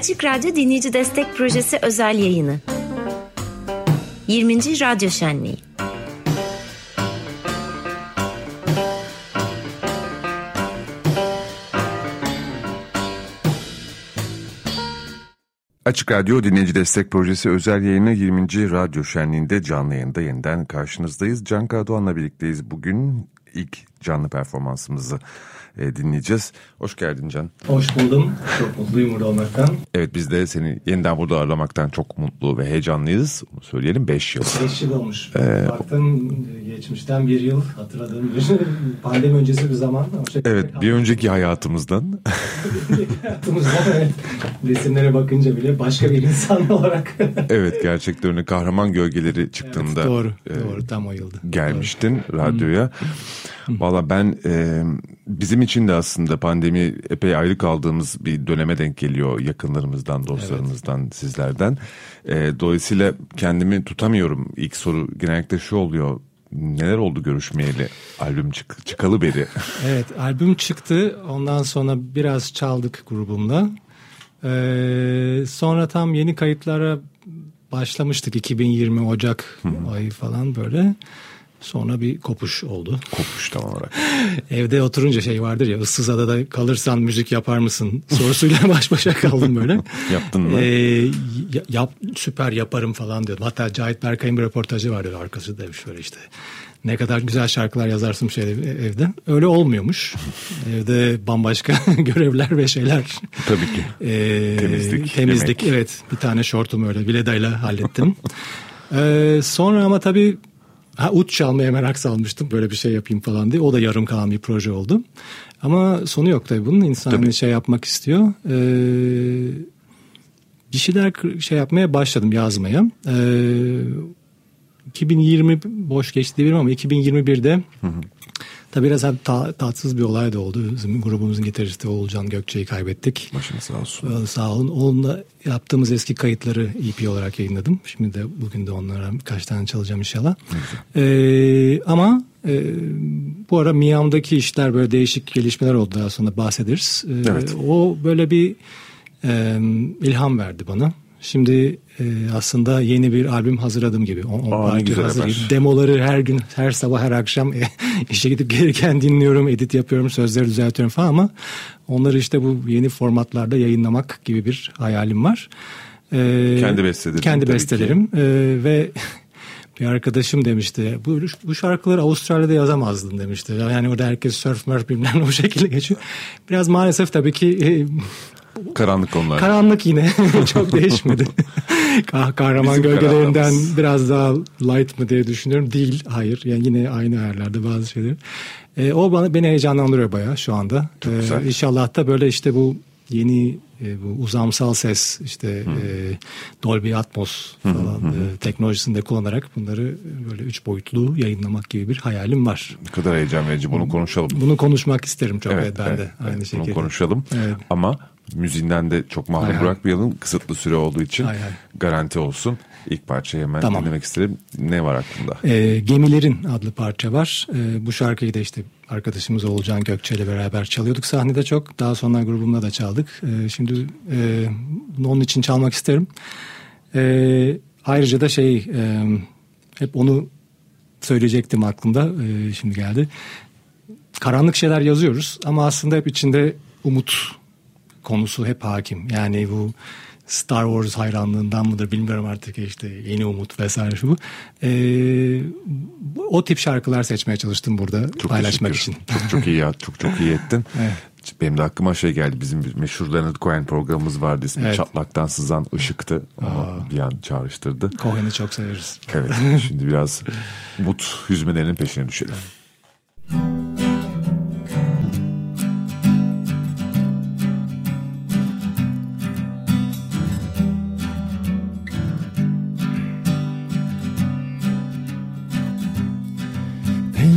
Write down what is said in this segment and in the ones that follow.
Açık Radyo Dinleyici Destek Projesi özel yayını. 20. Radyo Şenliği. Açık Radyo Dinleyici Destek Projesi özel yayını 20. Radyo Şenliği'nde canlı yayında yeniden karşınızdayız. Can Kadoğan'la birlikteyiz bugün ilk canlı performansımızı e, dinleyeceğiz. Hoş geldin Can. Hoş buldum. Çok mutluyum burada olmaktan. Evet biz de seni yeniden burada ağırlamaktan çok mutlu ve heyecanlıyız. Onu söyleyelim 5 yıl. 5 yıl olmuş. Ee, Baktım geçmişten bir yıl hatırladığım bir pandemi öncesi bir zaman. Evet bir önceki hayatımızdan. hayatımızdan evet. Resimlere bakınca bile başka bir insan olarak. evet gerçekten öyle kahraman gölgeleri çıktığında. Evet, doğru e, doğru tam o yılda. Gelmiştin doğru. radyoya. Valla ben e, bizim için de aslında pandemi epey ayrı kaldığımız bir döneme denk geliyor yakınlarımızdan, dostlarımızdan, evet. sizlerden. E, dolayısıyla kendimi tutamıyorum. İlk soru genellikle şu oluyor. Neler oldu görüşmeyeli albüm çık çıkalı beri? evet albüm çıktı ondan sonra biraz çaldık grubumla. Ee, sonra tam yeni kayıtlara başlamıştık 2020 Ocak ayı falan böyle. Sonra bir kopuş oldu. Kopuş tam olarak. Evde oturunca şey vardır ya ıssız adada kalırsan müzik yapar mısın sorusuyla baş başa kaldım böyle. Yaptın mı? Ee, yap, süper yaparım falan diyordum. Hatta Cahit Berkay'ın bir röportajı vardı arkası da şöyle işte. Ne kadar güzel şarkılar yazarsın şey evde. Öyle olmuyormuş. Evde bambaşka görevler ve şeyler. Tabii ki. Ee, temizlik. Temizlik yemek. evet. Bir tane şortumu öyle Vileda'yla hallettim. ee, sonra ama tabii Ha, ut çalmaya merak salmıştım böyle bir şey yapayım falan diye. O da yarım kalan bir proje oldu. Ama sonu yok tabii bunun. İnsan tabii. şey yapmak istiyor. Ee, bir şeyler şey yapmaya başladım yazmaya. Ee, 2020 boş geçti diyebilirim ama 2021'de hı hı. Tabi biraz hem ta, tatsız bir olay da oldu. Bizim grubumuzun gitaristi Oğulcan Gökçe'yi kaybettik. Başınız sağ olsun. Ee, sağ olun. Onunla yaptığımız eski kayıtları EP olarak yayınladım. Şimdi de bugün de onlara birkaç tane çalacağım inşallah. Ee, ama e, bu ara Miami'deki işler böyle değişik gelişmeler oldu daha sonra bahsederiz. Ee, evet. O böyle bir e, ilham verdi bana. Şimdi e, aslında yeni bir albüm hazırladım gibi. On, on parça hazır gibi. Demoları her gün, her sabah, her akşam e, işe gidip gelirken dinliyorum, edit yapıyorum, sözleri düzeltiyorum falan ama onları işte bu yeni formatlarda yayınlamak gibi bir hayalim var. E, kendi bestelerim. Kendi bestelerim e, ve bir arkadaşım demişti bu, bu şarkıları Avustralya'da yazamazdın demişti. Yani orada herkes surf murf bilmem o şekilde geçiyor. Biraz maalesef tabii ki e, Karanlık konular. Karanlık yine çok değişmedi. Kah kahraman Bizim gölgelerinden biraz daha light mı diye düşünüyorum. Değil, hayır. Yani yine aynı ayarlarda bazı şeyler. E, o bana beni heyecanlandırıyor bayağı şu anda. Çok e, güzel. İnşallah da böyle işte bu yeni e, bu uzamsal ses işte e, Dolby Atmos falan e, teknolojisini de kullanarak bunları böyle üç boyutlu yayınlamak gibi bir hayalim var. Ne kadar heyecan verici bunu konuşalım. Bunu konuşmak isterim çok evet, ben evet, de aynı evet, şekilde. Bunu konuşalım evet. ama müziğinden de çok mahrum hay bırakmayalım. Kısıtlı süre olduğu için hay hay. garanti olsun. İlk parçayı hemen tamam. dinlemek isterim. Ne var aklında? E, Gemilerin adlı parça var. E, bu şarkıyı da işte arkadaşımız Olcan Gökçe ile beraber çalıyorduk sahnede çok. Daha sonra grubumda da çaldık. E, şimdi e, onun için çalmak isterim. E, ayrıca da şey e, hep onu söyleyecektim aklımda. E, şimdi geldi. Karanlık şeyler yazıyoruz ama aslında hep içinde umut konusu hep hakim. Yani bu Star Wars hayranlığından mıdır bilmiyorum artık işte yeni umut vesaire şu bu. Ee, o tip şarkılar seçmeye çalıştım burada çok paylaşmak için. Çok çok iyi ya çok çok iyi ettin. evet. Benim de aklıma şey geldi bizim meşhur Leonard Cohen programımız vardı ismi evet. Çatlaktan Sızan Işıktı ama bir an çağrıştırdı. Cohen'i çok severiz. Evet şimdi biraz umut hüzmelerinin peşine düşelim.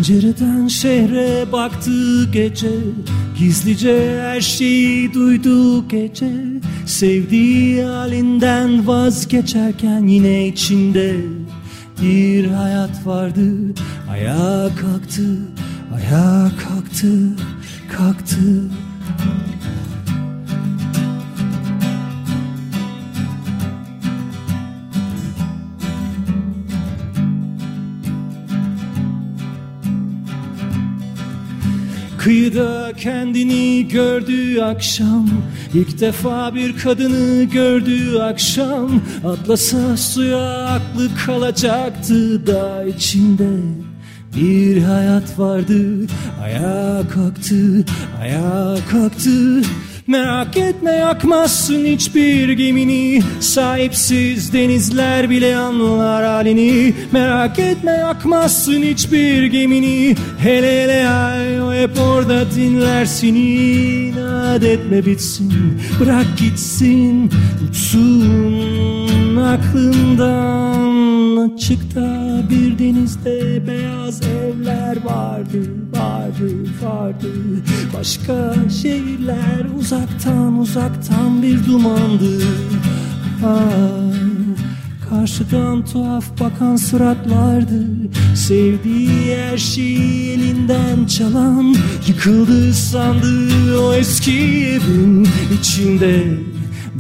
Pencereden şehre baktı gece. Gizlice her şeyi duydu gece. Sevdiği halinden vazgeçerken yine içinde Bir hayat vardı. Ayağa kalktı, ayağa kalktı, kalktı Kıyıda kendini gördüğü akşam. İlk defa bir kadını gördüğü akşam. Atlasa suya aklı kalacaktı da içinde. Bir hayat vardı Ayağa kalktı, ayağa kalktı Merak etme yakmazsın hiçbir gemini. Sahipsiz denizler bile anlar halini. Merak etme yakmazsın hiçbir gemini. Hele hele ay o hep orada dinlersin İnat etme bitsin bırak gitsin. Uçsun aklından Açıkta bir denizde beyaz evler vardı Vardı vardı Başka şehirler uzaktan uzaktan bir dumandı. Ah, Karşıdan tuhaf bakan suratlardı. Sevdiği her şeyi elinden çalan Yıkıldı sandığı o eski evin içinde.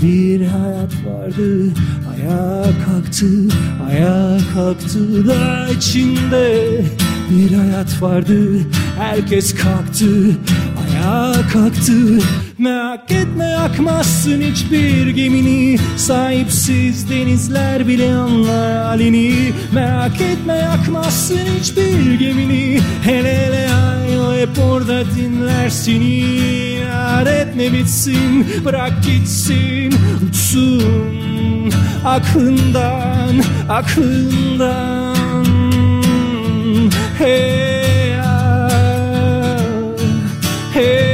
Bir hayat vardı Ayağa kalktı, ayağa kalktı da içinde Bir hayat vardı, herkes kalktı Ayağa kalktı. Merak etme yakmazsın hiçbir gemini. Sahipsiz denizler bile anlar halini. Merak etme yakmazsın hiçbir gemini. Hele hele ay o hep orada dinler seni. İnat etme bitsin bırak gitsin uçsun Aklından aklından Hey ah, hey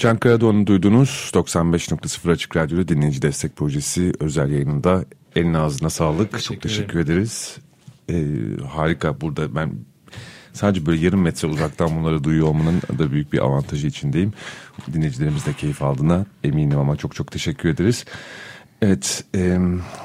Çankaya Doğan'ı duydunuz. 95.0 Açık Radyo'da dinleyici destek projesi özel yayınında eline ağzına sağlık. Teşekkür Çok teşekkür ederiz. Ee, harika burada ben sadece böyle yarım metre uzaktan bunları duyuyor olmanın da büyük bir avantajı içindeyim. Dinleyicilerimiz de keyif aldığına eminim ama çok çok teşekkür ederiz. Evet, e,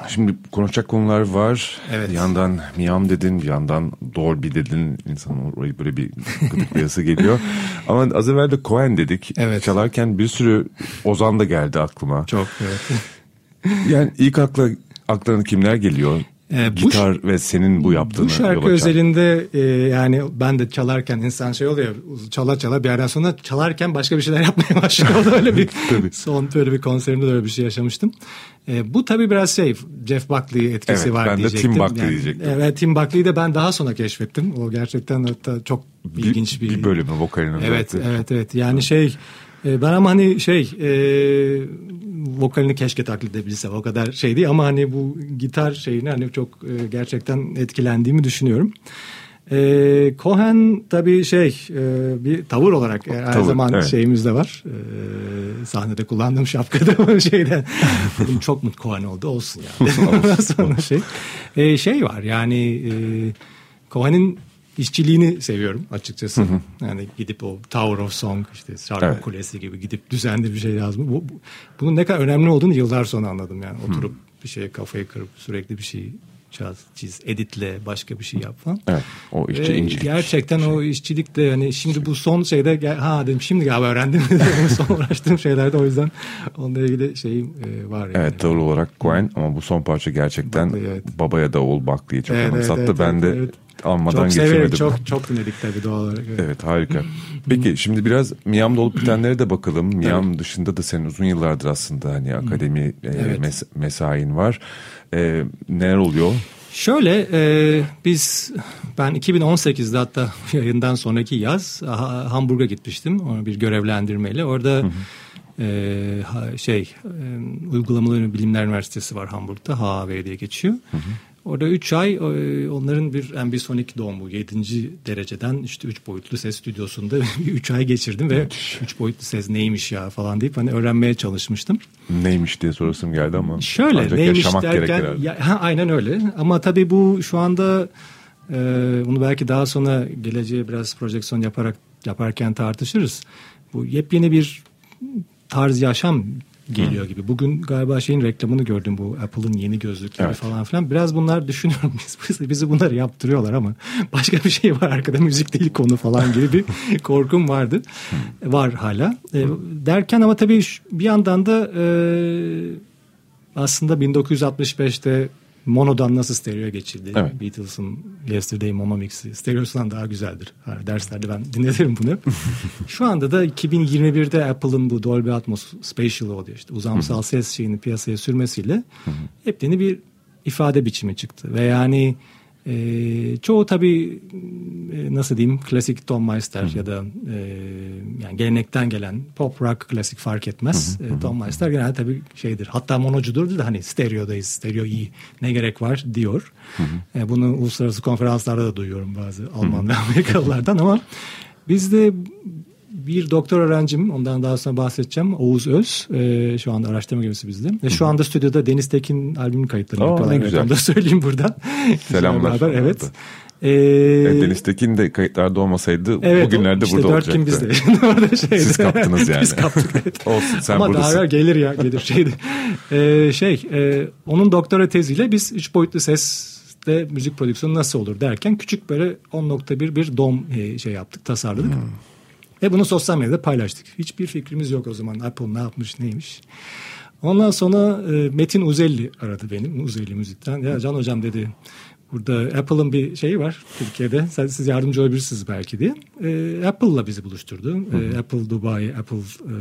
şimdi konuşacak konular var. Evet. Bir yandan Miam dedin, bir yandan Dolby dedin. İnsanın orayı böyle bir gıdıklayası geliyor. Ama az evvel de Cohen dedik. Evet. Çalarken bir sürü Ozan da geldi aklıma. Çok evet. Yani ilk akla aklına kimler geliyor? Bu Gitar ve senin bu yaptığını Bu şarkı özelinde e, yani ben de çalarken insan şey oluyor çala çala bir yerden sonra çalarken başka bir şeyler yapmaya başlıyor. Öyle bir son böyle bir konserimde de öyle bir şey yaşamıştım. E, bu tabii biraz şey Jeff Buckley etkisi Evet, var ben de diyecektim. Tim Buckley diyecektim. Evet Tim Buckley'i de ben daha sonra keşfettim. O gerçekten hatta çok ilginç bir, bir bölümü vokalinin Evet zaten. evet evet yani şey e, ben ama hani şey e, vokalini keşke taklit edebilsem o kadar şey değil ama hani bu gitar şeyini hani çok e, gerçekten etkilendiğimi düşünüyorum. E, Cohen tabii şey e, bir tavır olarak e, her Tavır, zaman evet. şeyimiz de var. E, sahnede kullandığım şapkada şeyden çok mu Cohen oldu olsun yani. Sonra şey e, şey var yani e, Cohen'in işçiliğini seviyorum açıkçası. Yani gidip o Tower of Song işte Şarkı Evet. Kulesi gibi gidip düzenli bir şey yazma. Bu, bu- bunun ne kadar önemli olduğunu yıllar sonra anladım yani. Oturup bir şeye kafayı kırıp sürekli bir şey çiz, çiz editle başka bir şey yap falan. Evet, o işçi Ve incilik. Gerçekten o işçilik de yani şimdi bu son şeyde gel- ha dedim şimdi galiba öğrendim. son uğraştığım şeylerde o yüzden onunla ilgili şeyim e, var yani. Evet tavır olarak Cohen ama bu son parça gerçekten Buckley, evet. babaya da oğul Buckley'i çok Evet, evet, anımsattı. evet, ben de evet, evet. Almadan çok geçemedim. çok çok dinledik tabii doğal olarak. Evet. Evet harika. Peki şimdi biraz Miami'de olup bitenlere de bakalım. Miami dışında da senin uzun yıllardır aslında hani akademi e, Evet. mes- mesain var. E, neler oluyor? Şöyle e, biz ben 2018'de hatta yayından sonraki yaz ha- Hamburg'a gitmiştim Ona bir görevlendirmeyle. Orada e, ha- şey e, uygulamalı bilimler üniversitesi var Hamburg'da HAV diye geçiyor. Orada 3 ay e, onların bir ambisonik doğumu 7. dereceden işte 3 boyutlu ses stüdyosunda 3 ay geçirdim ve 3 boyutlu ses neymiş ya falan deyip hani öğrenmeye çalışmıştım. Neymiş diye sorasım geldi ama. Şöyle neymiş derken ya, ha, aynen öyle ama tabii bu şu anda e, bunu belki daha sonra geleceğe biraz projeksiyon yaparak yaparken tartışırız. Bu yepyeni bir tarz yaşam geliyor Hı. gibi. Bugün galiba şeyin reklamını gördüm bu Apple'ın yeni gözlükleri evet. falan filan. Biraz bunlar düşünüyorum biz, bizi bunları yaptırıyorlar ama başka bir şey var arkada müzik değil konu falan gibi bir korkum vardı. Hı. Var hala. E, derken ama tabii bir yandan da e, aslında 1965'te monodan nasıl stereoya geçildi? Evet. Beatles'ın Yesterday Mono Mix'i stereosundan daha güzeldir. Yani derslerde ben dinlerim bunu. Şu anda da 2021'de Apple'ın bu Dolby Atmos Spatial Audio işte uzamsal ses şeyini piyasaya sürmesiyle hep yeni bir ifade biçimi çıktı. Ve yani e, çoğu tabii e, nasıl diyeyim klasik Tom Meister ya da e, yani gelenekten gelen pop rock klasik fark etmez. Hı-hı. E, Tom Meister genelde tabii şeydir. Hatta monocudur da hani stereodayız, stereo iyi ne gerek var diyor. E, bunu uluslararası konferanslarda da duyuyorum bazı Alman ve Amerikalılardan ama bizde bir doktor öğrencim ondan daha sonra bahsedeceğim Oğuz Öz e, şu anda araştırma gemisi bizde ve şu anda stüdyoda Deniz Tekin albüm kayıtlarını yapıyorlar. Ne güzel. Onu da söyleyeyim buradan. Selamlar. Haber, evet. Ee, evet, Deniz Tekin de kayıtlarda olmasaydı evet, bugünlerde işte burada olacaktı. Kim bizde. Orada şeydi. Siz kaptınız yani. Biz kaptık evet. Olsun sen Ama buradasın. daha gelir ya gelir şeydi. ee, şey e, onun doktora teziyle biz üç boyutlu ses de müzik prodüksiyonu nasıl olur derken küçük böyle 10.1 bir dom e, şey yaptık tasarladık. Hmm. Ve bunu sosyal medyada paylaştık. Hiçbir fikrimiz yok o zaman Apple ne yapmış neymiş. Ondan sonra e, Metin Uzelli aradı benim Uzelli Müzik'ten. Ya Can Hocam dedi burada Apple'ın bir şeyi var Türkiye'de. Sen, siz yardımcı olabilirsiniz belki diye. E, Apple'la bizi buluşturdu. E, Apple Dubai, Apple e,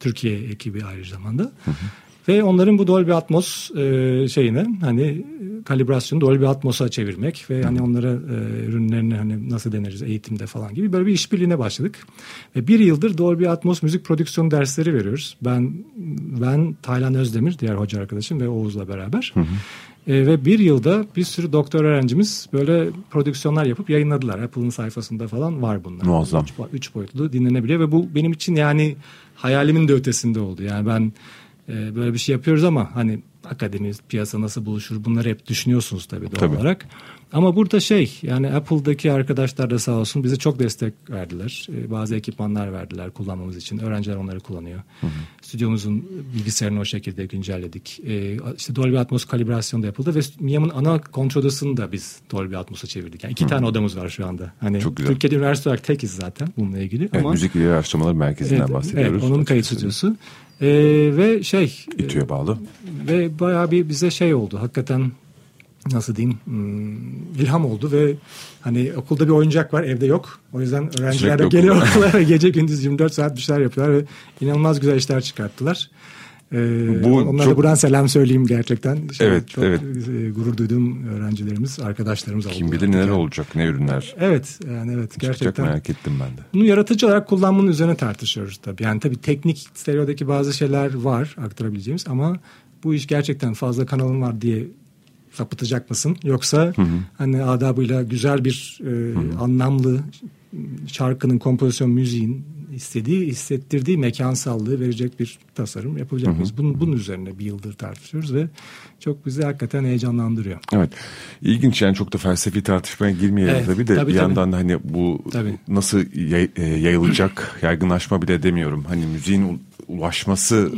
Türkiye ekibi ayrı zamanda. Hı hı. Ve onların bu Dolby Atmos e, şeyini hani kalibrasyonu Dolby Atmos'a çevirmek ve hani onlara e, ürünlerini hani nasıl deneriz eğitimde falan gibi böyle bir işbirliğine başladık. Ve bir yıldır Dolby Atmos müzik prodüksiyon dersleri veriyoruz. Ben ben Taylan Özdemir diğer hoca arkadaşım ve Oğuz'la beraber. Hı hı. E, ve bir yılda bir sürü doktor öğrencimiz böyle prodüksiyonlar yapıp yayınladılar. Apple'ın sayfasında falan var bunlar. Muazzam. Üç, üç boyutlu dinlenebiliyor ve bu benim için yani hayalimin de ötesinde oldu. Yani ben e, böyle bir şey yapıyoruz ama hani akademi, piyasa nasıl buluşur bunları hep düşünüyorsunuz tabii doğal tabii. olarak. Ama burada şey yani Apple'daki arkadaşlar da sağ olsun bize çok destek verdiler. Ee, bazı ekipmanlar verdiler kullanmamız için. Öğrenciler onları kullanıyor. Hı hı. Stüdyomuzun bilgisayarını o şekilde güncelledik. Ee, işte Dolby Atmos kalibrasyonu da yapıldı ve Miam'ın ana kontrol odasını da biz Dolby Atmos'a çevirdik. Yani iki hı. tane odamız var şu anda. Hani çok güzel. Türkiye'de üniversite olarak tekiz zaten bununla ilgili. Evet, ama, müzik ve araştırmaları merkezinden evet, bahsediyoruz. Evet, onun kayıt stüdyosu. Ee, ve şey... İTÜ'ye bağlı. Ve bayağı bir bize şey oldu. Hakikaten nasıl diyeyim hmm, ilham oldu ve hani okulda bir oyuncak var evde yok. O yüzden öğrenciler de geliyor okula ve gece gündüz 24 saat bir şeyler yapıyorlar ve inanılmaz güzel işler çıkarttılar. Ee, Bu onlara çok... buradan selam söyleyeyim gerçekten. Şey, evet, çok evet. E, gurur duyduğum öğrencilerimiz, arkadaşlarımız oldu. Kim bilir neler yani. olacak, ne ürünler. Evet, yani evet gerçekten. Çok merak ettim ben de. Bunu yaratıcı olarak kullanmanın üzerine tartışıyoruz tabii. Yani tabii teknik stereodaki bazı şeyler var aktarabileceğimiz ama bu iş gerçekten fazla kanalın var diye sapıtacak mısın? Yoksa hı hı. hani adabıyla güzel bir e, anlamlı şarkının kompozisyon müziğin istediği hissettirdiği mekansallığı verecek bir tasarım yapacak mıyız? Bunun, bunun üzerine bir yıldır tartışıyoruz ve çok bizi hakikaten heyecanlandırıyor. Evet. İlginç yani çok da felsefi tartışmaya girmeyelim evet, tabii de tabii, bir tabii. yandan hani bu tabii. nasıl yay, e, yayılacak yaygınlaşma bile demiyorum. Hani müziğin ulaşması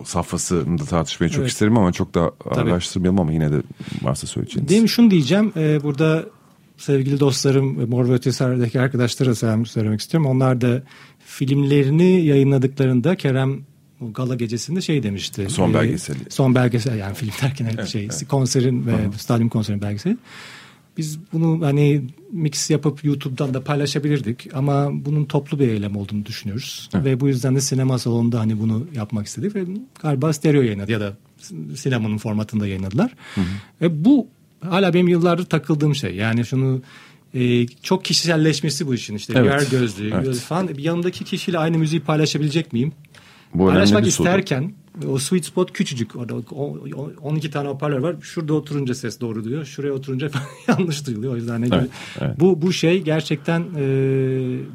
e, safhasında tartışmayı çok evet. isterim ama çok da araştırmayalım ama yine de varsa söyleyeceğiniz. Değil mi? Şunu diyeceğim. E, burada sevgili dostlarım Mor ve Ötesi'deki arkadaşlara selam söylemek istiyorum. Onlar da filmlerini yayınladıklarında Kerem o gala gecesinde şey demişti. Son e, belgeseli. E, son belgesel yani film derken evet, şey evet. konserin ve stadyum konserin belgeseli. Biz bunu hani mix yapıp YouTube'dan da paylaşabilirdik ama bunun toplu bir eylem olduğunu düşünüyoruz. Evet. Ve bu yüzden de sinema salonunda hani bunu yapmak istedik ve galiba stereo yayınladı ya da sinemanın formatında yayınladılar. Hı hı. Ve bu hala benim yıllardır takıldığım şey. Yani şunu e, çok kişiselleşmesi bu işin işte evet. VR gözlüğü evet. falan. Bir yanımdaki kişiyle aynı müziği paylaşabilecek miyim? Bu paylaşmak isterken o sweet spot küçücük. Orada 12 tane hoparlör var. Şurada oturunca ses doğru duyuyor. Şuraya oturunca yanlış duyuluyor. O yüzden ne evet, evet. bu bu şey gerçekten e,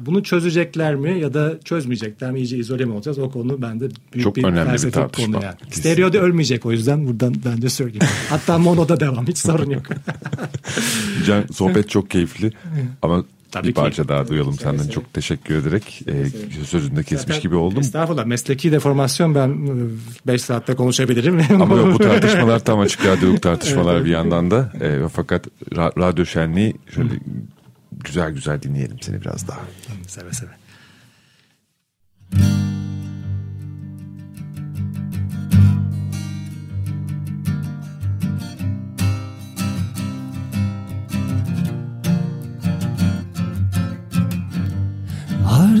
bunu çözecekler mi ya da çözmeyecekler mi? İyice izole mi olacağız? O konu bende büyük Çok bir önemli bir tartışma. konu yani. Stereo'da ölmeyecek o yüzden buradan ben de söyleyeyim. Hatta monoda devam. Hiç sorun yok. Can sohbet çok keyifli ama Tabii bir parça ki. daha duyalım seve senden. Seve. Çok teşekkür ederek e, sözünde kesmiş Zaten, gibi oldum. Estağfurullah. Mesleki deformasyon ben 5 e, saatte konuşabilirim. Ama yok, bu tartışmalar tam açık radyoluk tartışmalar evet. bir yandan da. E, fakat ra- radyo şenliği şöyle Hı. güzel güzel dinleyelim seni biraz daha. Seve seve.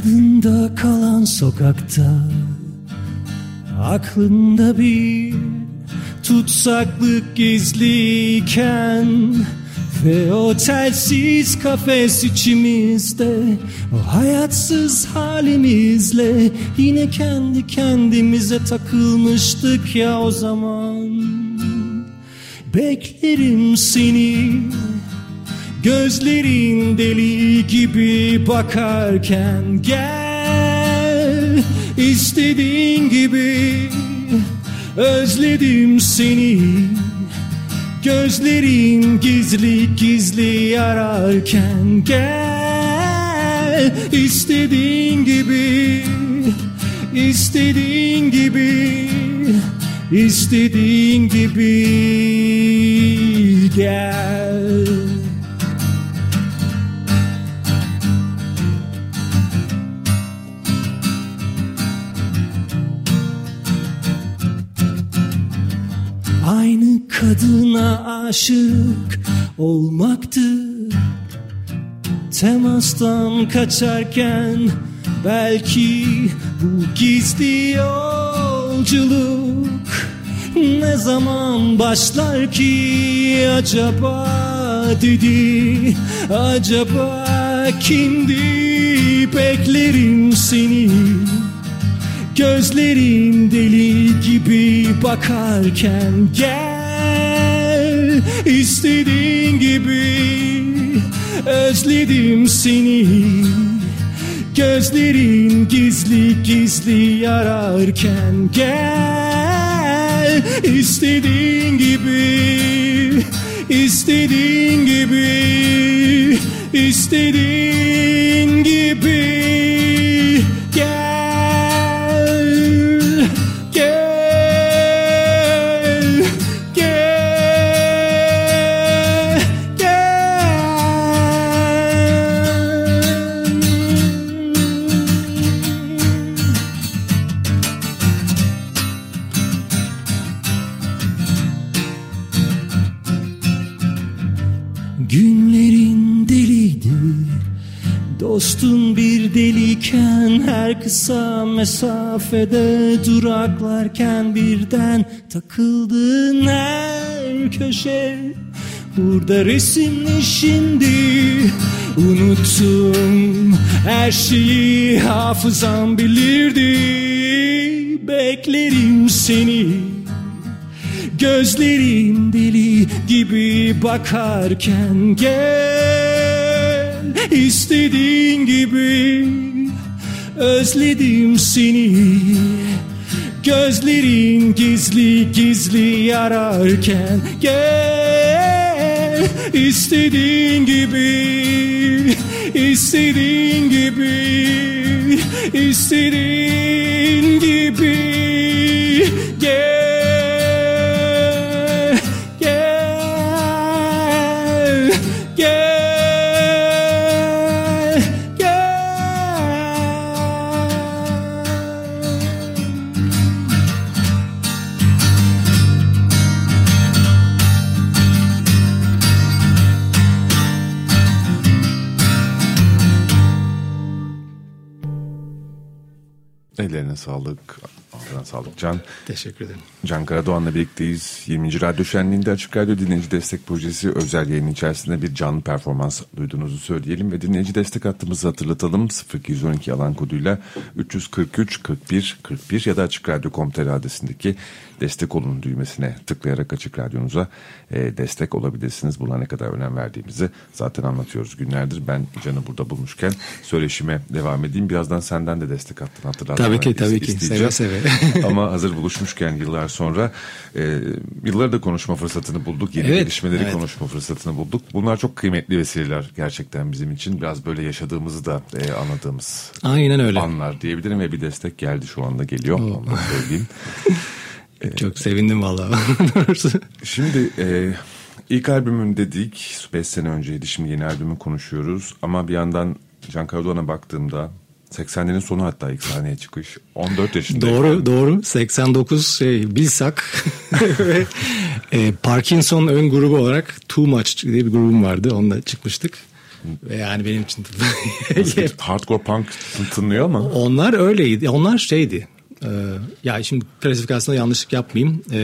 Ardında kalan sokakta Aklında bir tutsaklık gizliyken Ve o telsiz kafes içimizde O hayatsız halimizle Yine kendi kendimize takılmıştık ya o zaman. Beklerim seni Gözlerin deli gibi bakarken gel. İstediğin gibi özledim seni. Gözlerin gizli gizli ararken gel. İstediğin gibi istediğin gibi istediğin gibi gel kadına aşık olmaktı. Temastan kaçarken belki bu gizli yolculuk Ne zaman başlar ki acaba dedi. Acaba kimdi beklerim seni? Gözlerin deli gibi bakarken gel istediğin gibi özledim seni. Gözlerin gizli gizli yararken gel. İstediğin gibi istediğin gibi istediğin gibi kısa mesafede duraklarken birden takıldın her köşe. Burada resimli şimdi unuttum her şeyi hafızam bilirdi Beklerim seni. Gözlerim deli gibi bakarken gel istediğin gibi Özledim seni. Gözlerin gizli gizli yararken Gel. İstediğin gibi istediğin gibi istediğin gibi Gel. Gel Gel. Ellerine sağlık. Ağzına sağlık Can. Teşekkür ederim. Can Karadoğan'la birlikteyiz. 20. Radyo Şenliği'nde Açık Radyo Dinleyici Destek Projesi özel yayın içerisinde bir canlı performans duyduğunuzu söyleyelim ve dinleyici destek hattımızı hatırlatalım. 0212 alan koduyla 343 41 41 ya da Açık Radyo.com.tr adresindeki destek olun düğmesine tıklayarak Açık Radyonuza e, destek olabilirsiniz. Buna ne kadar önem verdiğimizi zaten anlatıyoruz günlerdir. Ben Can'ı burada bulmuşken söyleşime devam edeyim. Birazdan senden de destek hattını hatırlatmak Tabii ki tabii ki seve seve. Ama hazır buluşmuşken yıllar sonra e, yılları da konuşma fırsatını bulduk. Yeni Evet, gelişmeleri evet. konuşma fırsatını bulduk. Bunlar çok kıymetli vesileler gerçekten bizim için. Biraz böyle yaşadığımızı da e, anladığımız Aynen öyle. anlar diyebilirim ve bir destek geldi şu anda geliyor. Onu da söyleyeyim. Çok sevindim vallahi. Doğrusu. Şimdi e, ilk albümün dedik 5 sene önceydi şimdi yeni albümü konuşuyoruz ama bir yandan Can Karadoğan'a baktığımda 80'lerin sonu hatta ilk sahneye çıkış 14 yaşında. doğru doğru 89 şey Bilsak ve e, Parkinson ön grubu olarak Too Much diye bir grubum vardı onunla çıkmıştık. Ve yani benim için Hardcore punk tınlıyor ama. onlar öyleydi. Onlar şeydi. E, ya şimdi klasifikasyonda yanlışlık yapmayayım. E,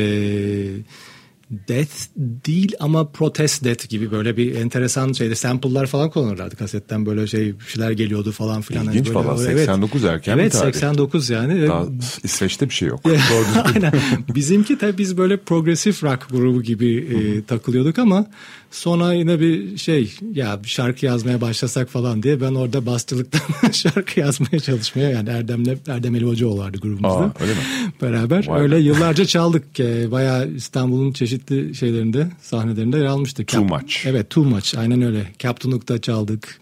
death değil ama protest death gibi böyle bir enteresan şeyde sample'lar falan kullanırlardı kasetten böyle şey bir şeyler geliyordu falan filan. Hani İlginç böyle, valla, evet. 89 erken bir Evet tarih. 89 yani. Daha İsveç'te bir şey yok. Aynen. Bizimki tabii biz böyle progresif rock grubu gibi e, takılıyorduk ama sonra yine bir şey ya bir şarkı yazmaya başlasak falan diye ben orada bastırlıktan şarkı yazmaya çalışmaya yani Erdem'le Erdem Elivacıoğlu vardı grubumuzda. Aa, öyle mi? Beraber Vay be. öyle yıllarca çaldık. E, bayağı İstanbul'un çeşitli şeylerinde sahnelerinde yer almıştık. Too Much. Evet Too Much aynen öyle. Captain Hook'ta çaldık.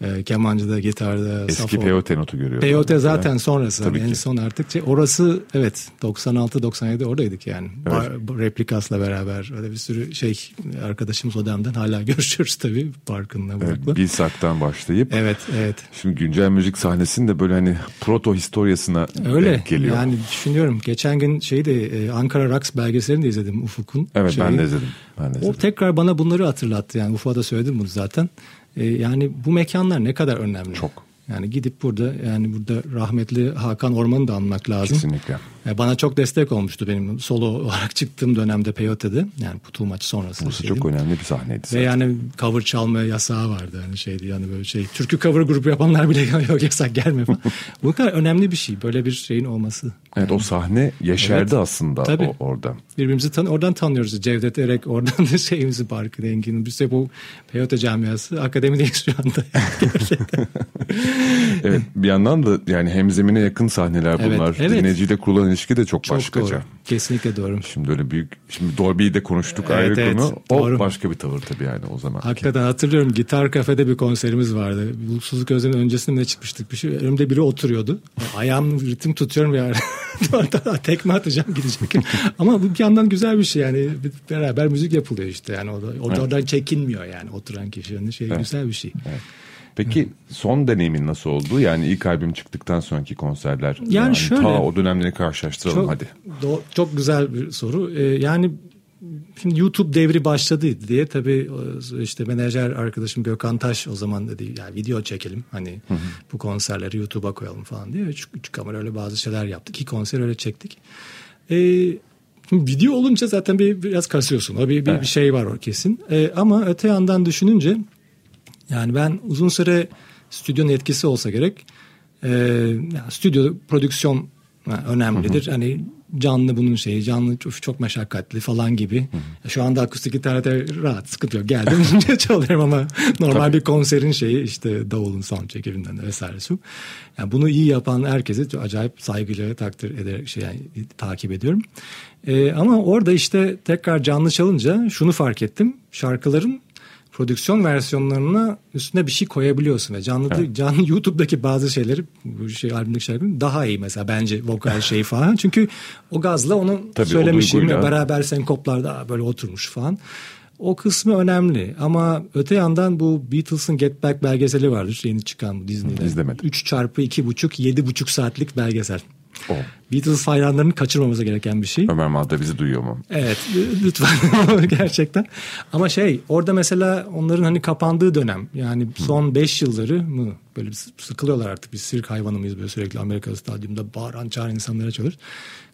E, kemancıda, gitarda, Eski safo. peyote notu görüyorum. Peyote zaten sonrası. Tabii Hani en son artık şey, orası evet 96-97 oradaydık yani. Bar, bu replikasla beraber öyle bir sürü şey arkadaşımız o dönemden hala görüşüyoruz tabii Barkın'la Evet. Bilsak'tan başlayıp Evet evet şimdi güncel müzik sahnesinde böyle hani proto historiasına öyle geliyor. yani düşünüyorum geçen gün şeyi de e, Ankara Rocks belgeselini de izledim Ufuk'un. evet ben şeyi. de izledim. Ben de O izledim. tekrar bana bunları hatırlattı yani Ufuk'a da söyledim bunu zaten. E, yani bu mekanlar ne kadar önemli. Çok. Yani gidip burada yani burada rahmetli Hakan Orman'ı da anmak lazım. Kesinlikle. E, Bana çok destek olmuştu benim solo olarak çıktığım dönemde Peyote'de. Yani Putul maçı sonrası. Burası şeydim. çok önemli bir sahneydi. Ve zaten. yani cover çalmaya yasağı vardı. Yani şeydi yani böyle şey. Türkü cover grubu yapanlar bile yok yasak gelme falan. Bu kadar önemli bir şey. Böyle bir şeyin olması. Evet o sahne yeşerdi Evet. aslında Tabii. o, orada. Birbirimizi tan oradan tanıyoruz. Cevdet Erek oradan da şeyimizi Barkın Engin'in. Biz de bu Peyote camiası akademideyiz şu anda. Evet bir yandan da yani hemzemine yakın sahneler Evet, bunlar. evet. Dinleyiciyle kurulan ilişki de çok, Çok başkaca. doğru. Kesinlikle doğru. Şimdi öyle büyük şimdi Dolby'yi de konuştuk Evet, ayrı evet, konu. O doğru. başka bir tavır tabii yani o zaman. Hakikaten hatırlıyorum gitar kafede bir konserimiz vardı. Bulutsuzluk Özlem'in öncesinde ne çıkmıştık bir şey. Önümde biri oturuyordu. Ayağım ritim tutuyorum ya. Tekme atacağım gidecek. Ama bu bir yandan güzel bir şey yani. Beraber müzik yapılıyor işte yani. O da, oradan çekinmiyor yani oturan kişinin şey güzel bir şey. Peki son deneyimin nasıl oldu? Yani ilk albüm çıktıktan sonraki konserler. Yani şöyle- Ta o dönemleri karşılaştıralım Çok, hadi. do- çok güzel bir soru. Ee, yani şimdi YouTube devri başladı diye tabii e, işte menajer arkadaşım Gökhan Taş o zaman dedi yani video çekelim hani bu konserleri YouTube'a koyalım falan diye. Üç, üç kamera öyle bazı şeyler yaptık. İki konser öyle çektik. Ee, şimdi video olunca zaten bir biraz kasıyorsun. Bir, bir, bir şey var o kesin. Ee, ama öte yandan düşününce yani ben uzun süre stüdyonun etkisi olsa gerek. Yani stüdyo prodüksiyon önemlidir. Hani canlı bunun şeyi, canlı çok, çok meşakkatli falan gibi. Şu anda akustik gitarda rahat, sıkıntı yok. Geldim çalıyorum ama normal bir konserin şeyi işte davulun soundcheck evinden vesaire su. Yani bunu iyi yapan herkese çok acayip saygıyla takdir ederek şey yani, takip ediyorum. Ee, ama orada işte tekrar canlı çalınca şunu fark ettim. Şarkıların prodüksiyon versiyonlarına üstüne bir şey koyabiliyorsun ve canlı canlı YouTube'daki bazı şeyleri bu şey albümdeki şeyler daha iyi mesela bence vokal şey falan çünkü o gazla onu Tabii, söylemişim duyguyla. beraber senkoplar daha böyle oturmuş falan. O kısmı önemli ama öte yandan bu Beatles'ın Get Back belgeseli vardır yeni çıkan bu Disney'de. İzlemedim. 3 çarpı iki buçuk yedi buçuk saatlik belgesel. O. Beatles hayranlarının kaçırmamamız gereken bir şey. Ömer Madde bizi duyuyor mu? Evet lütfen gerçekten. Ama şey orada mesela onların hani kapandığı dönem yani son 5 yılları mı böyle sıkılıyorlar artık biz sirk hayvanı mıyız böyle sürekli Amerika stadyumda bağıran çağıran insanlara çalıyoruz.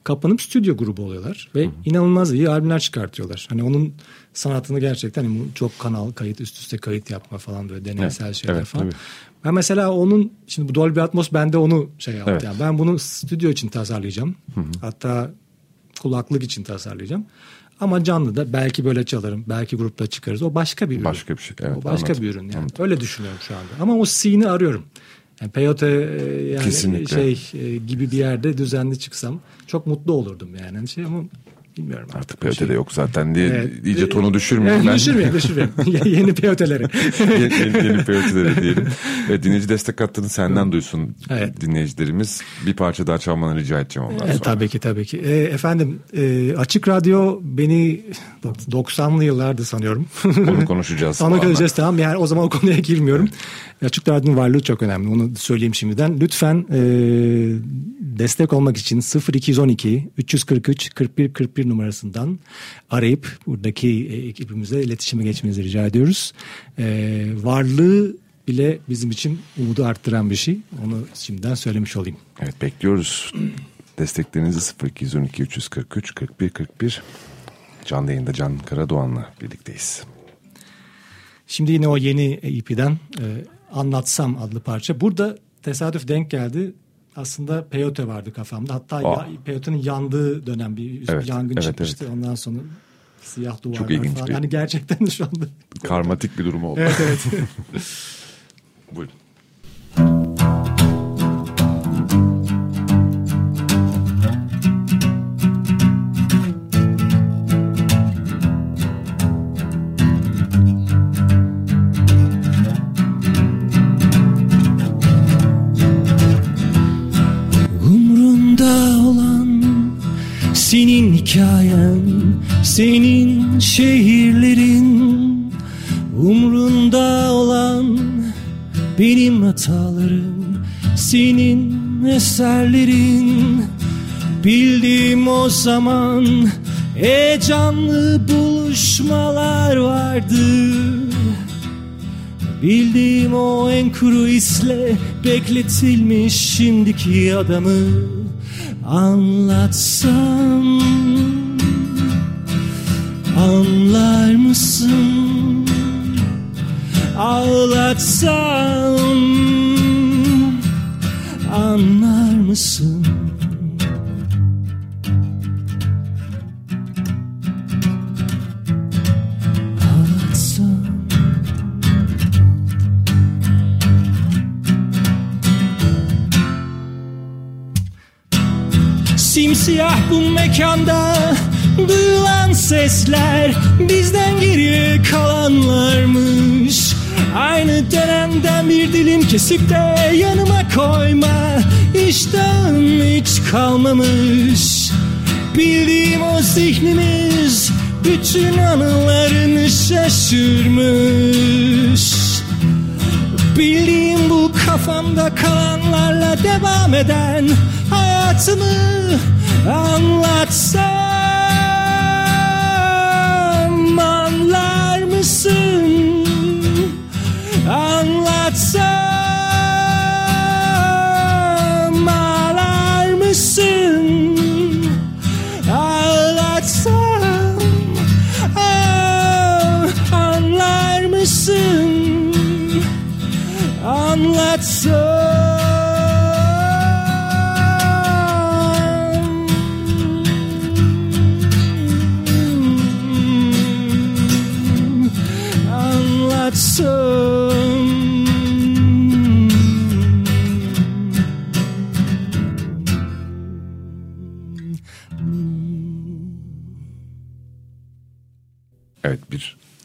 Kapanıp stüdyo grubu oluyorlar ve Hı. inanılmaz iyi albümler çıkartıyorlar. Hani onun sanatını gerçekten hani çok kanal kayıt üst üste kayıt yapma falan böyle deneysel evet, şeyler evet, falan. Tabii. Ben mesela onun şimdi bu Dolby Atmos bende onu şey yaptı. Evet. Yani ben bunu stüdyo için tasarlayacağım. Hı hı. Hatta kulaklık için tasarlayacağım. Ama canlı da belki böyle çalarım. Belki grupta çıkarız. O başka bir ürün. Başka bir şey. Evet, o başka anladım. bir ürün yani. Anladım. Öyle düşünüyorum şu anda. Ama o scene'i arıyorum. Yani peyote e, yani Kesinlikle. şey e, gibi bir yerde düzenli çıksam çok mutlu olurdum yani. Hani şey ama Bilmiyorum artık. Artık peyote şey. yok zaten diye evet. iyice tonu düşürmeyeyim evet, ben. Düşürmeyelim düşürmeyelim. yeni peyoteleri. yeni, yeni, yeni peyoteleri diyelim. Ve dinleyici destek hattını senden duysun evet. dinleyicilerimiz. Bir parça daha çalmanı rica edeceğim ondan sonra. tabii ki tabii ki. E, efendim e, Açık Radyo beni 90'lı yıllardı sanıyorum. Onu konuşacağız. Onu konuşacağız tamam. Yani o zaman o konuya girmiyorum. Evet. Açık Radyo'nun varlığı çok önemli. Onu söyleyeyim şimdiden. Lütfen e, destek olmak için 0212 343 41 41 numarasından arayıp buradaki e, ekibimizle iletişime geçmenizi rica ediyoruz. E, varlığı bile bizim için umudu arttıran bir şey. Onu şimdiden söylemiş olayım. Evet bekliyoruz. Desteklerinizi 0212 343 41 41 canlı yayında Can Karadoğan'la birlikteyiz. Şimdi yine o yeni EP'den e, Anlatsam adlı parça. Burada tesadüf denk geldi aslında peyote vardı kafamda. Hatta ya, peyotenin yandığı dönem bir evet, yangın evet, çıkmıştı. Evet. Ondan sonra siyah duvarlar Çok ilginç falan. Bir... Yani gerçekten şu anda. Karmatik bir durum oldu. Evet evet. Buyurun. Senin hikayen, senin şehirlerin Umrunda olan benim hatalarım Senin eserlerin. Bildiğim o zaman heyecanlı buluşmalar vardı. Bildiğim o en kuru isle bekletilmiş şimdiki adamı anlatsam Anlar mısın? Ağlatsam Anlar mısın? Simsiyah bu mekanda Duyulan sesler bizden geriye kalanlarmış. Aynı dönemden bir dilim kesip de yanıma koyma İştahım hiç kalmamış. Bildiğim o zihnimiz bütün anılarını şaşırmış. Bildiğim bu kafamda kalanlarla devam eden hayatımı anlatsam anlar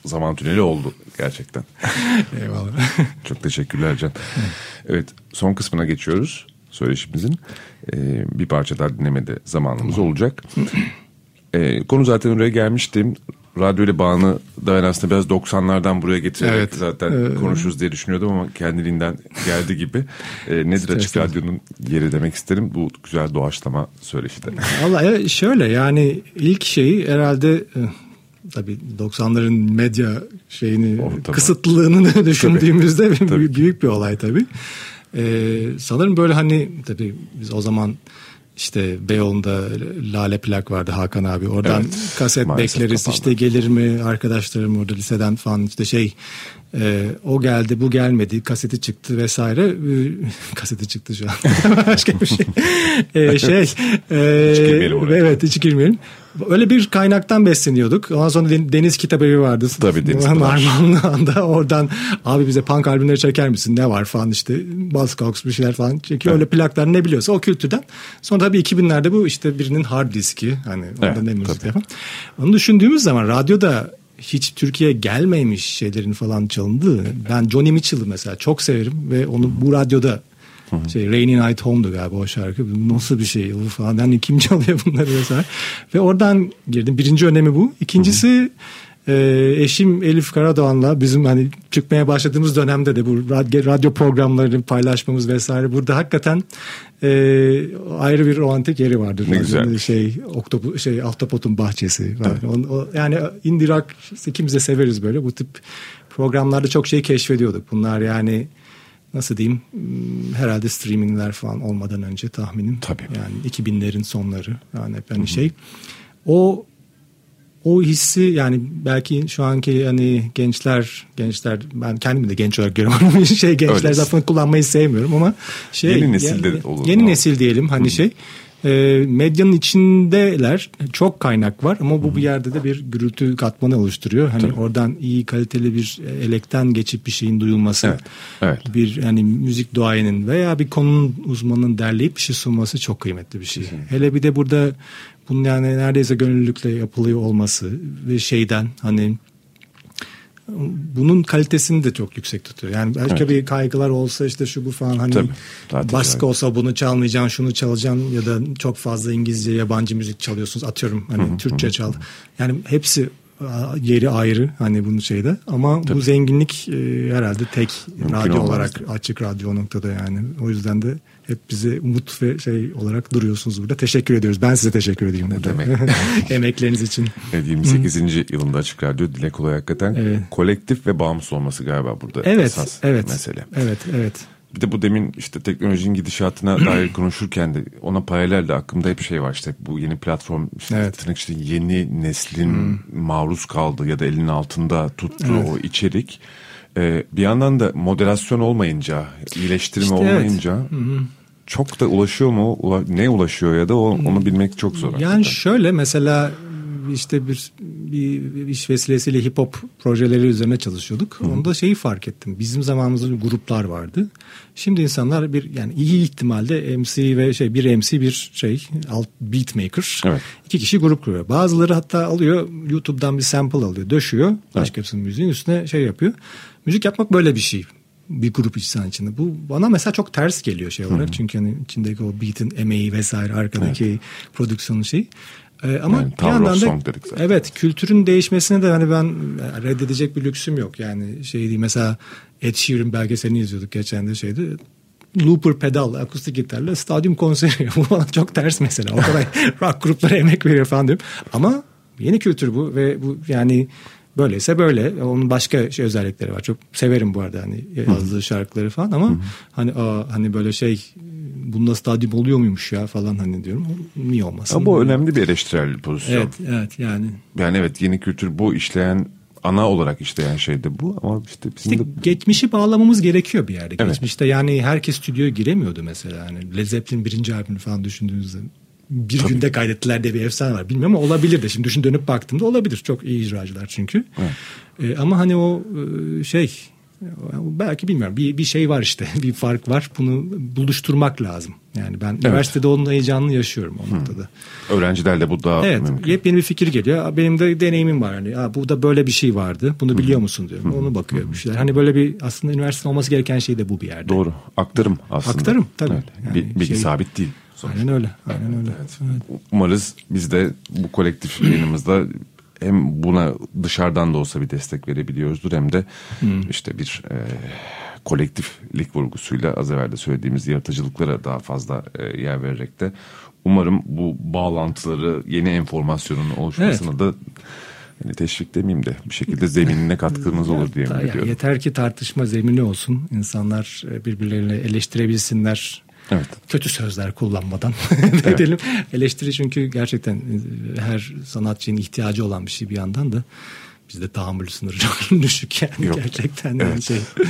zaman tüneli oldu gerçekten. Eyvallah. Çok teşekkürler Can. Evet son kısmına geçiyoruz söyleşimizin. Ee, bir parça daha dinlemede zamanımız tamam. olacak. Ee, konu zaten oraya gelmiştim. radyo ile bağını da ben aslında biraz 90'lardan buraya getirerek Evet. zaten Ee, konuşuruz diye düşünüyordum ama kendiliğinden geldi gibi. Ee, nedir Açık. Radyo'nun yeri demek isterim bu güzel doğaçlama söyleşi de. Valla şöyle yani ilk şeyi herhalde e, tabii 90'ların medya şeyini Ortamı. kısıtlılığını düşündüğümüzde Tabii ki. büyük bir olay tabii. Ee, sanırım böyle hani tabii biz o zaman işte Beyoğlu'nda Lale Plak vardı Hakan abi. Oradan Evet, kaset bekleriz kapandı. işte gelir mi arkadaşlarım orada liseden falan işte şey e, o geldi bu gelmedi kaseti çıktı vesaire E, kaseti çıktı şu an başka bir şey E, şey e, Hiç girmeyelim oraya. evet hiç girmeyelim öyle bir kaynaktan besleniyorduk. Ondan sonra Den- Deniz Kitabevi vardı. Tabii, Deniz Pınar. Marmanlı'da oradan abi bize punk albümleri çeker misin? Ne var? falan işte Buzzcocks bir şeyler falan. Çekiyor öyle plaklar ne biliyorsa o kültürden. Sonra tabii 2000'lerde bu işte birinin hard diski hani Evet, ne müzik yapan. Onu düşündüğümüz zaman radyoda hiç Türkiye'ye gelmemiş şeylerin falan çalındığı. Ben Johnny Mitchell'ı mesela çok severim ve onu bu radyoda şey Rainy Night Home'du galiba o şarkı. Nasıl bir şey bu falan. Yani kim çalıyor bunları vesaire. Ve oradan girdim. Birinci önemi bu. İkincisi e, eşim Elif Karadoğan'la bizim hani çıkmaya başladığımız dönemde de bu radyo, radyo programlarını paylaşmamız vesaire burada hakikaten e, ayrı bir romantik yeri vardır. Ne güzel. Şey, oktopu, şey Ahtapot'un bahçesi. falan. O- yani işte ikimiz de severiz böyle. Bu tip programlarda çok şey keşfediyorduk. Bunlar yani nasıl diyeyim hmm, herhalde streamingler falan olmadan önce tahminim. Tabii. Yani 2000'lerin sonları. Yani hep hani şey. O o hissi yani belki şu anki hani gençler gençler ben kendimi de genç olarak görüyorum şey gençler Öylesin. lafını kullanmayı sevmiyorum ama şey Yeni nesilde yani- olur yeni nesil diyelim hani şey e, medyanın içindeler çok kaynak var ama bu bir yerde de bir gürültü katmanı oluşturuyor. Hani oradan iyi kaliteli bir elekten geçip bir şeyin duyulması. Evet, evet. Bir hani müzik duayenin veya bir konunun uzmanının derleyip bir şey sunması çok kıymetli bir şey. Hele bir de burada bunun yani neredeyse gönüllülükle yapılıyor olması ve şeyden hani bunun kalitesini de çok yüksek tutuyor. Yani başka Evet. bir kaygılar olsa işte şu bu falan hani Tabii, baskı olsa bunu çalmayacaksın, şunu çalacaksın ya da çok fazla İngilizce, yabancı müzik çalıyorsunuz. Atıyorum hani Türkçe çal. Yani hepsi yeri ayrı hani bunun şeyde ama bu zenginlik e, herhalde tek radyo olmaz. olarak açık radyo noktada yani. O yüzden de hep bize umut ve şey olarak duruyorsunuz burada. Teşekkür ediyoruz. Ben size teşekkür edeyim. burada. demek. Emekleriniz için. Evet, 28. yılında Açık Radyo Dile Kolay hakikaten Evet. kolektif ve bağımsız olması galiba burada Evet, esas evet. mesele. Evet, evet. Bir de bu demin işte teknolojinin gidişatına dair konuşurken de ona paralel de aklımda hep şey var işte bu yeni platform işte Evet. tırnak işte yeni neslin maruz kaldığı ya da elinin altında tuttuğu o içerik Ee, bir yandan da moderasyon olmayınca iyileştirme İşte evet. Çok da ulaşıyor mu Ula- ne ulaşıyor ya da o, onu bilmek çok zor. Yani hakikaten. şöyle mesela işte bir, bir, iş vesilesiyle hip hop projeleri üzerine çalışıyorduk. Onda şeyi fark ettim. Bizim zamanımızda gruplar vardı. Şimdi insanlar bir yani iyi ihtimalle MC ve şey bir MC bir şey alt beat maker. Evet. İki kişi grup kuruyor. Bazıları hatta alıyor YouTube'dan bir sample alıyor, döşüyor. Başkasının müziğin üstüne şey yapıyor. Müzik yapmak böyle bir şey bir grup insan içinde. Bu bana mesela çok ters geliyor şey olarak. Çünkü hani içindeki o beat'in emeği vesaire arkadaki prodüksiyonun şeyi. Ee, ama Yani bir yandan da evet kültürün değişmesine de hani ben reddedecek bir lüksüm yok. Yani şey değil mesela Ed Sheeran belgeselini izliyorduk geçen de şeyde. Looper pedal akustik gitarla stadyum konseri. Bu bana çok ters mesela. O kadar rock gruplara emek veriyor falan diyorum. Ama yeni kültür bu ve bu yani böyleyse böyle. Onun başka şey özellikleri var. Çok severim bu arada hani yazdığı şarkıları falan ama hani aa, hani böyle şey bunda stadyum oluyor muymuş ya falan hani diyorum. Niye olmasın? Ama bu önemli bir eleştirel pozisyon. Evet, evet yani. Yani evet yeni kültür bu işleyen ana olarak işleyen şey de bu ama işte bizim İşte de geçmişi bağlamamız gerekiyor bir yerde. Evet. Geçmişte yani herkes stüdyoya giremiyordu mesela. Yani Led Zeppelin birinci albümünü falan düşündüğünüzde bir günde kaydettiler diye bir efsane var. Bilmiyorum ama olabilir de. Şimdi düşün dönüp baktığımda olabilir. Çok iyi icracılar çünkü. Ee, ama hani o e, şey belki bilmiyorum bir, bir şey var işte bir fark var bunu buluşturmak lazım yani ben üniversitede onun heyecanını yaşıyorum o noktada. öğrencilerle bu daha Evet mümkün. yepyeni bir fikir geliyor. Benim de deneyimim var. Hani, "Aa, bu da böyle bir şey vardı. Bunu biliyor musun diyorum. Onu bakıyor bir şeyler. Hani böyle bir aslında üniversite olması gereken şey de bu bir yerde. Doğru. Aktarım aslında. Aktarım, tabii. Evet. Yani Bir- bilgi şey- sabit değil. Sonuçta. Aynen öyle. Aynen öyle. Evet. Umarız biz de bu kolektif yayınımızda hem buna dışarıdan da olsa bir destek verebiliyoruzdur hem de hmm. işte bir e, kolektiflik vurgusuyla az evvel de söylediğimiz yaratıcılıklara daha fazla e, yer vererek de umarım bu bağlantıları yeni enformasyonun oluşmasına evet. da hani teşvik demeyeyim de bir şekilde zeminine katkımız olur diye yani Yeter ki tartışma zemini olsun. İnsanlar e, birbirlerini eleştirebilsinler. Evet. Kötü sözler kullanmadan evet. edelim. Eleştiri çünkü gerçekten e, her sanatçının ihtiyacı olan bir şey bir yandan da bizde tahammül sınırı çok düşük yani Yok. gerçekten evet. şey. Evet.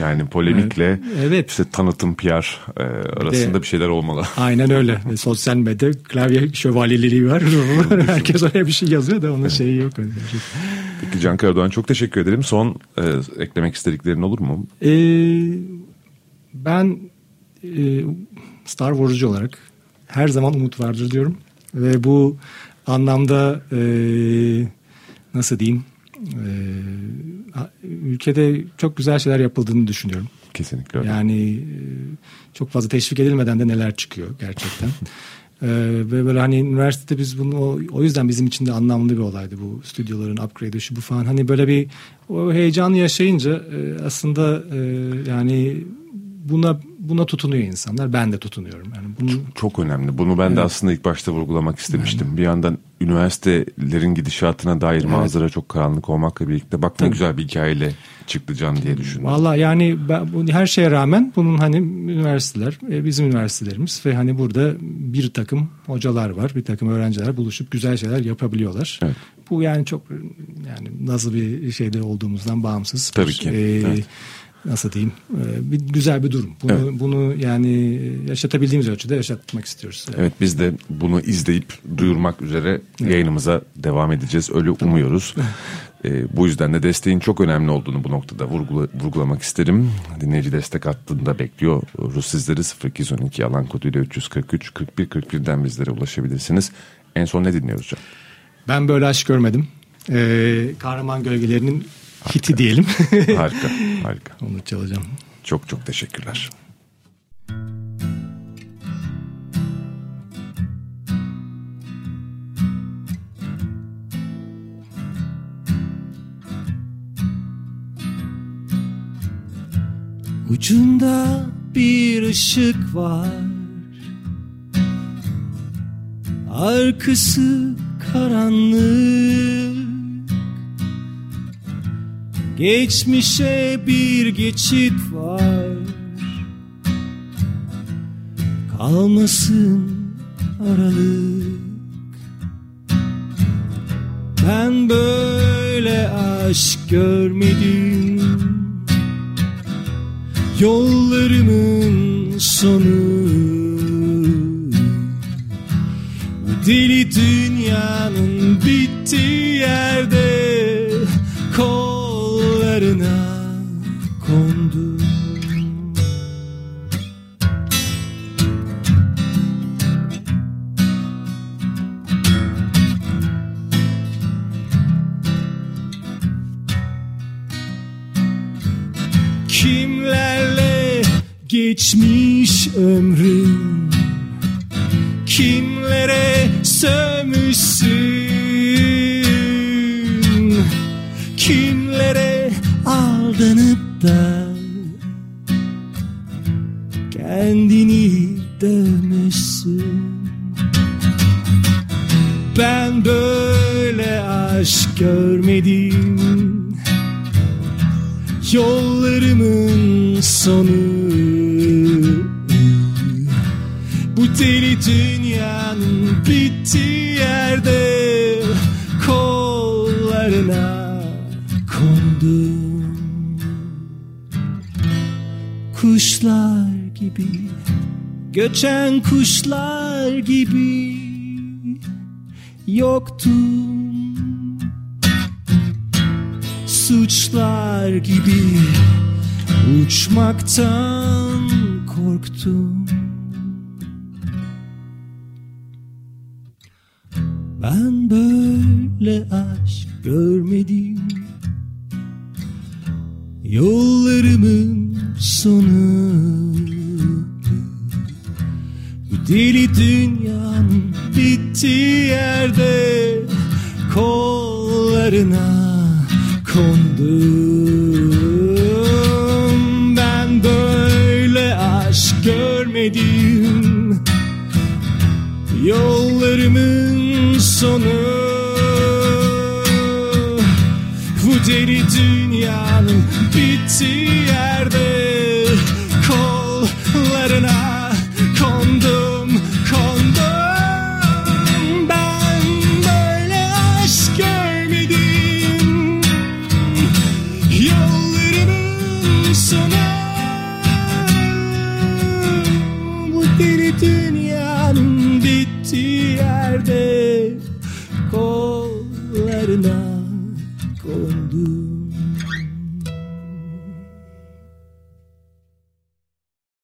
Yani polemikle evet. işte tanıtım PR e, arasında de, bir şeyler olmalı. Aynen öyle. Ve sosyal medya klavye şövalyeliliği var. Herkes oraya bir şey yazıyor da onun evet. şeyi yok. Peki Can Karadoğan çok teşekkür ederim. Son e, eklemek istediklerin olur mu? Ee, ben e, Star Wars'cu olarak her zaman umut vardır diyorum. Ve bu anlamda e, nasıl diyeyim e, ülkede çok güzel şeyler yapıldığını düşünüyorum. Kesinlikle öyle. Yani e, çok fazla teşvik edilmeden de neler çıkıyor gerçekten. Ee, ve böyle hani üniversitede biz bunu o, o yüzden bizim için de anlamlı bir olaydı bu stüdyoların upgrade'i şu bu falan. Hani böyle bir o heyecanı yaşayınca e, aslında e, yani buna buna tutunuyor insanlar. Ben de tutunuyorum. Yani bunu... çok, çok önemli. Bunu ben evet. de aslında ilk başta vurgulamak istemiştim. Yani. Bir yandan üniversitelerin gidişatına dair evet. manzara çok karanlık olmakla birlikte bak ne güzel bir hikayeyle çıktı Can diye düşündüm. Valla yani ben, her şeye rağmen bunun hani üniversiteler e, bizim üniversitelerimiz ve hani burada bir takım hocalar var, bir takım öğrenciler buluşup güzel şeyler yapabiliyorlar. Evet. Bu yani çok yani nasıl bir şeyde olduğumuzdan bağımsız. Tabii ki. Ee, evet nasıl diyeyim e, bir güzel bir durum. Bunu, evet. bunu yani yaşatabildiğimiz ölçüde yaşatmak istiyoruz. Evet. evet biz de bunu izleyip duyurmak üzere evet. yayınımıza devam edeceğiz. Öyle umuyoruz. e, bu yüzden de desteğin çok önemli olduğunu bu noktada vurgula, vurgulamak isterim. Dinleyici destek hattında bekliyor. Rus sizleri 0212 alan koduyla 343 41 41'den bizlere ulaşabilirsiniz. En son ne dinliyoruz Can? Ben böyle aşk görmedim. Ee, kahraman gölgelerinin Harika. hiti diyelim. harika, harika. Onu çalacağım. Çok çok teşekkürler. Ucunda bir ışık var Arkası karanlık Geçmişe bir geçit var. Kalmasın aralık. Ben böyle aşk görmedim. Yollarımın sonu. Bu deli dünyanın bittiği yerde kollarına kondum Kimlerle geçmiş ömrüm Kimlere sövmüşsün aldanıp da Kendini dövmüşsün. Ben böyle aşk görmedim. Yollarımın sonu Kuşlar gibi Göçen kuşlar gibi Yoktum Suçlar gibi Uçmaktan korktum Ben böyle aşk görmedim. Yollarımın sonu Bu deli dünyanın bittiği yerde Kol kollarına kondum. Ben böyle aşk görmedim. Yollarımın sonu. Bu deli dünyanın bittiği yerde